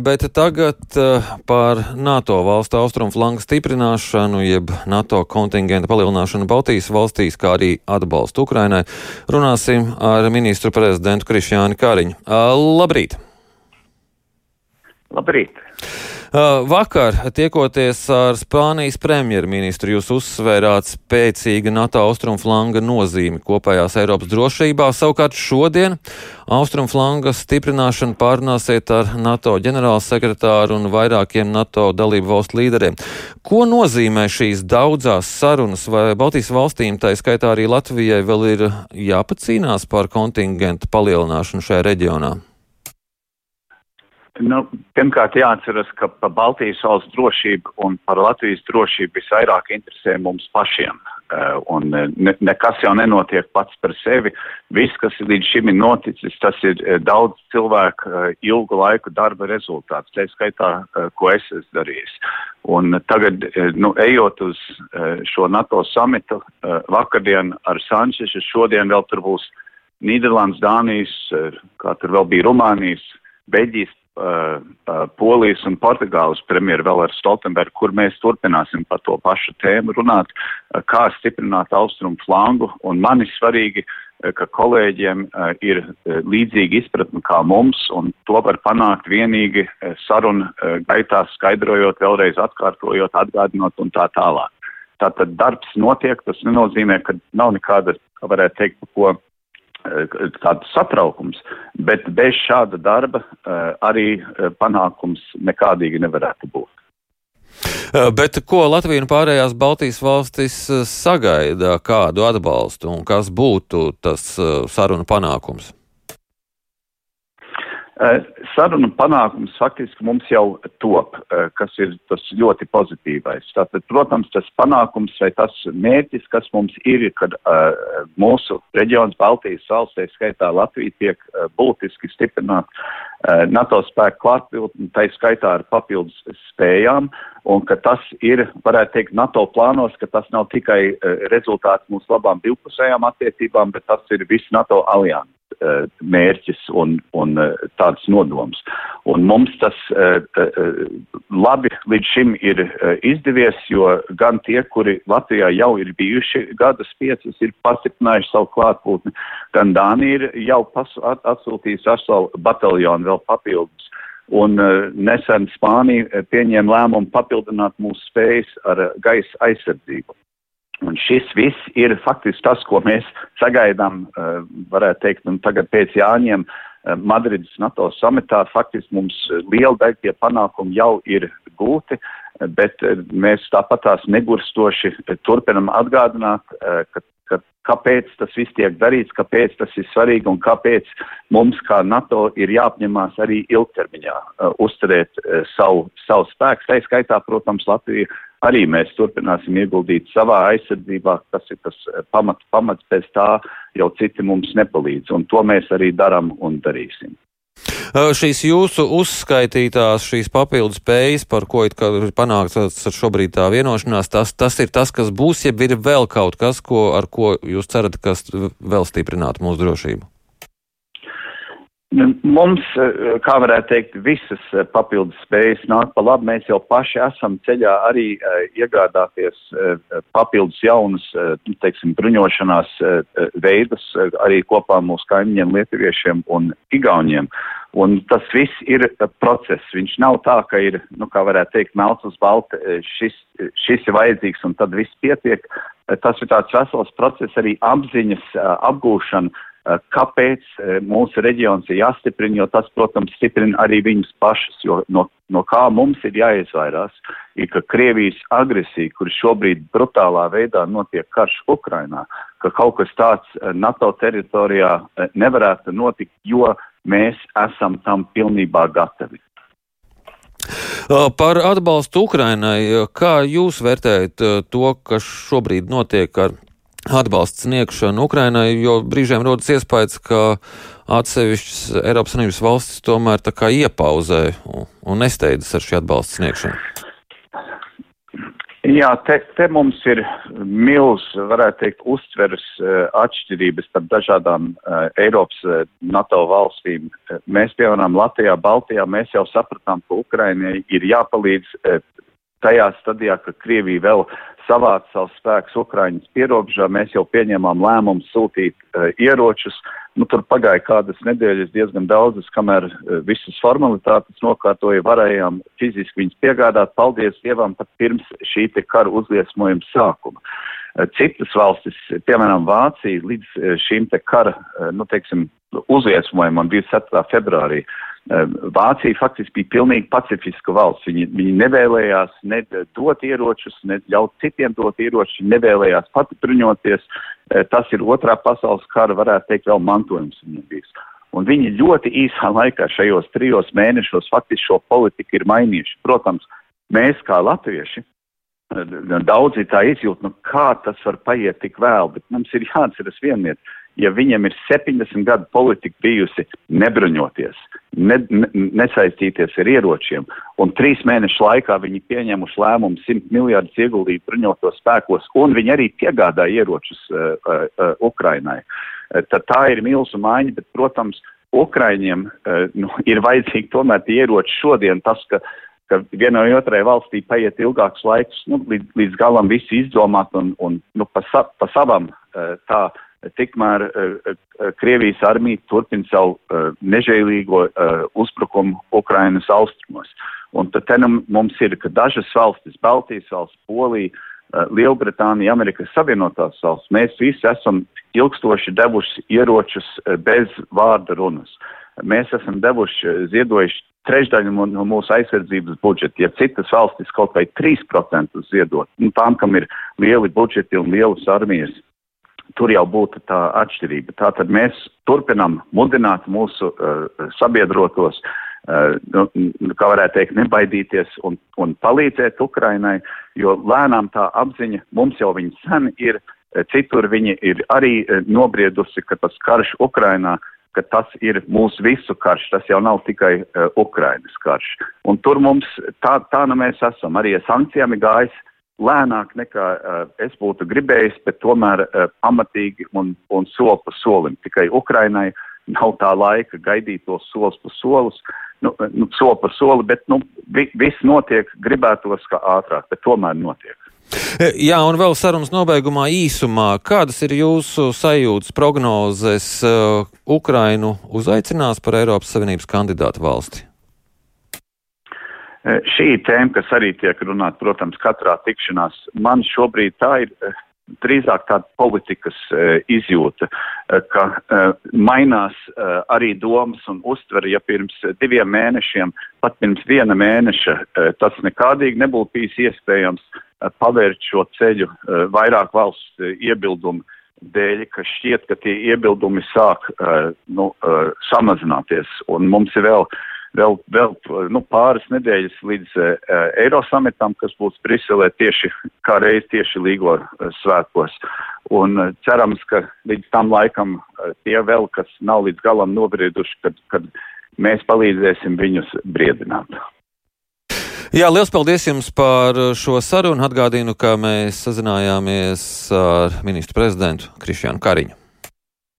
Bet tagad uh, par NATO valstu austrumu flangu stiprināšanu, jeb NATO kontingenta palielināšanu Baltijas valstīs, kā arī atbalstu Ukrainai, runāsim ar ministru prezidentu Krišjāni Kariņu. Uh, labrīt! Labrīt! Uh, vakar, tiekoties ar Spānijas premjerministru, jūs uzsvērāt spēcīga NATO austrumflanga nozīmi kopējās Eiropas drošībā. Savukārt šodien austrumflanga stiprināšanu pārunāsiet ar NATO ģenerālsekretāru un vairākiem NATO dalību valstu līderiem. Ko nozīmē šīs daudzās sarunas, vai Baltijas valstīm, tā skaitā arī Latvijai, vēl ir jāpacīnās par kontingentu palielināšanu šajā reģionā? Nu, pirmkārt, jāatceras, ka par Baltijas valsts drošību un par Latvijas drošību visvairāk interesē mums pašiem. Uh, un ne, nekas jau nenotiek pats par sevi. Viss, kas līdz šim ir noticis, tas ir uh, daudz cilvēku ilgu laiku darba rezultāts, tā skaitā, ko es esmu darījis. Un tagad, nu, ejot uz šo NATO samitu, vakardien ar Sančešu, šodien vēl tur būs Nīderlandes, Dānijas, kā tur vēl bija Rumānijas, Beļģijas Uh, uh, Polijas un Portugāles premjeru vēl ar Stoltenbergu, kur mēs turpināsim par to pašu tēmu runāt, uh, kā stiprināt austrumu flangu. Un man ir svarīgi, ka kolēģiem ir līdzīga izpratne kā mums, un to var panākt vienīgi sarunu gaitā, skaidrojot, vēlreiz atkārtojot, atgādinot un tā tālāk. Tātad darbs notiek, tas nenozīmē, ka nav nekāda, kā varētu teikt, ko tāds satraukums, bet bez šāda darba eh, arī eh, panākums nekādīgi nevarētu būt. Eh, bet ko Latvija un pārējās Baltijas valstis sagaida, kādu atbalstu un kas būtu tas sarunu panākums? Eh, sarunu panākums faktiski mums jau top, eh, kas ir tas ļoti pozitīvais. Tātad, protams, tas panākums vai tas mērķis, kas mums ir, kad uh, mūsu reģions Baltijas valstī, skaitā Latvija, tiek uh, būtiski stiprināt uh, NATO spēku klātbūtni, tai skaitā ar papildus spējām, un ka tas ir, varētu teikt, NATO plānos, ka tas nav tikai rezultāts mūsu labām divpusējām attiecībām, bet tas ir viss NATO alianses. Eh, mērķis un, un eh, tāds nodoms. Un mums tas eh, labi līdz šim ir izdevies, jo gan tie, kuri Latvijā jau ir bijuši gadus piecas, ir pastiprinājuši savu klātbūtni, gan Dānija ir jau atsūtījusi astoņu bataljonu vēl papildus. Un nesen Spānija pieņēma lēmumu papildināt mūsu spējas ar gaisa aizsardzību. Un šis viss ir faktiski tas, ko mēs sagaidām, eh, varētu teikt, un tagad pēc Jāņiem eh, Madrides NATO samitā faktiski mums liela daļa tie panākumi jau ir gūti, bet eh, mēs tāpat tās negurstoši turpinam atgādināt, ka, ka kāpēc tas viss tiek darīts, kāpēc tas ir svarīgi un kāpēc mums kā NATO ir jāapņemās arī ilgtermiņā uzturēt savu, savu spēku. Tā skaitā, protams, Latvija arī mēs turpināsim ieguldīt savā aizsardzībā, tas ir tas eh, pamats, pamats pēc tā jau citi mums nepalīdz, un to mēs arī daram un darīsim. Šīs jūsu uzskaitītās, šīs papildus spējas, par ko ir panākts šobrīd tā vienošanās, tas, tas ir tas, kas būs, ja ir vēl kaut kas, ko, ar ko jūs cerat, kas vēl stiprinātu mūsu drošību? Mums, eh, kā varētu teikt, visas eh, papildus spējas nāk pa labi. Mēs jau paši esam ceļā arī uh, iegādāties papildus jaunus, uh, teiksim, bruņošanās veidus arī kopā mūsu kaimiņiem, lietuviešiem un igauniem. Un tas viss ir process. Viņš nav tā, ka ir, nu, kā varētu teikt, melns uz balta, šis, šis ir vajadzīgs un tad viss pietiek. Tas ir tāds vesels process arī apziņas apgūšana kāpēc eh, mūsu reģions ir jāstiprina, jo tas, protams, stiprina arī viņus pašus, jo no, no kā mums ir jāizvairās, ir, ka Krievijas agresija, kur šobrīd brutālā veidā notiek karš Ukrainā, ka kaut kas tāds eh, NATO teritorijā nevarētu notikt, jo mēs esam tam pilnībā gatavi. Par atbalstu Ukrainai, kā jūs vērtējat to, kas šobrīd notiek ar atbalsts sniegšanu Ukrainai, jo brīžiem rodas iespējas, ka atsevišķas Eiropas Savienības valstis tomēr tā kā iepauzē un, nesteidzas ar šī atbalsta sniegšanu. Jā, te, te mums ir milz, varētu teikt, uztveres uh, atšķirības starp dažādām uh, Eiropas uh, NATO valstīm. Mēs, piemēram, Latvijā, Baltijā, mēs jau sapratām, ka Ukrainai ir jāpalīdz tajā stadijā, ka Krievija vēl savāc savus spēkus Ukraiņas pierobežā, mēs jau pieņēmām lēmumu sūtīt uh, ieročus. Nu, tur pagāja kādas nedēļas diezgan daudzas, kamēr uh, visas formalitātes nokārtoja, varējām fiziski viņus piegādāt. Paldies Dievam pat pirms šī te kara uzliesmojuma sākuma. Uh, citas valstis, piemēram Vācija, līdz šīm te kara, nu, teiksim, uzliesmojumam 27. februārī, uh, Vācija faktiski bija pilnīgi pacifiska valsts. Viņi, viņi nevēlējās ne dot ieročus, ne ļaut citiem dot ieročus, nevēlējās pati bruņoties. Ehm, tas ir otrā pasaules kara, varētu teikt, vēl mantojums viņiem bijis. Un viņi ļoti īsā laikā šajos trijos mēnešos faktiski šo politiku ir mainījuši. Protams, mēs kā latvieši ehm, daudzi tā izjūt, nu kā tas var paiet tik vēl, bet mums ir jāatceras vienviet ja viņam ir 70 gadu politika bijusi nebruņoties, ne, ne, nesaistīties ar ieročiem, un trīs mēnešu laikā viņi pieņēmuši lēmumu 100 miljardus ieguldīt bruņotos spēkos, un viņi arī piegādā ieročus uh, uh, Ukrainai, uh, tā ir milzu maiņa, bet, protams, Ukraiņiem uh, nu, ir vajadzīgi tomēr tie ieroči šodien, tas, ka ka vienai otrai valstī paiet ilgāks laiks, nu, līdz, līdz galam visu izdomāt un, un nu, pa, sa, pa savam uh, tā uh, tikmēr uh, Krievijas armija turpina savu uh, nežēlīgo uzbrukumu Ukrainas austrumos. Un tad te nu mums ir, ka dažas valstis, Baltijas valsts, Polija, Lielbritānija, Amerikas Savienotās valsts, mēs visi esam ilgstoši devuši ieročus bez vārda runas. Mēs esam devuši, ziedojuši trešdaļu no mūsu aizsardzības budžeta. Ja citas valstis kaut vai 3% ziedot, nu, tām, kam ir lieli budžeti un lielas armijas, tur jau būtu tā atšķirība. Tātad mēs turpinam mudināt mūsu uh, sabiedrotos, uh, nu, kā varētu teikt, nebaidīties un, un palīdzēt Ukrainai, jo lēnām tā apziņa mums jau viņa sen ir, uh, citur viņa ir arī uh, nobriedusi, ka tas karš Ukrainā ka tas ir mūsu visu karš, tas jau nav tikai uh, Ukrainas karš. Un tur mums tā, tā nu mēs esam, arī ar sankcijām gājis lēnāk nekā uh, es būtu gribējis, bet tomēr uh, pamatīgi un, un soli pa solim. Tikai Ukrainai nav tā laika gaidīt tos solis pa solus, nu, nu, soli pa soli, bet nu, vi, viss notiek, gribētos kā ātrāk, bet tomēr notiek. Jā, un vēl sarunas nobeigumā īsumā, kādas ir jūsu sajūtas, prognozes uh, Ukrainu uzaicinās par Eiropas Savienības kandidātu valsti? Eh, šī tēma, kas arī tiek runāta, protams, katrā tikšanās. Man šobrīd tā ir eh, drīzāk tāda politikas uh, izjūta, uh, ka uh, mainās uh, arī domas un uztvere, ja pirms diviem mēnešiem, pat pirms viena mēneša, uh, tas nekādīgi nebūtu bijis iespējams uh, pavērt šo ceļu uh, vairāk valsts uh, iebildumu dēļ, ka šķiet, ka tie iebildumi sāk uh, nu, uh, samazināties, un mums ir vēl uh, vēl, vēl nu, pāris nedēļas līdz uh, Eirosamitam, kas būs Briselē tieši kā reiz tieši līgo uh, svētkos. Un uh, cerams, ka līdz tam laikam uh, tie vēl, kas nav līdz galam nobrieduši, kad, kad mēs palīdzēsim viņus briedināt. Jā, liels paldies jums par šo sarunu. Atgādinu, ka mēs sazinājāmies ar ministru prezidentu Krišjānu Kariņu.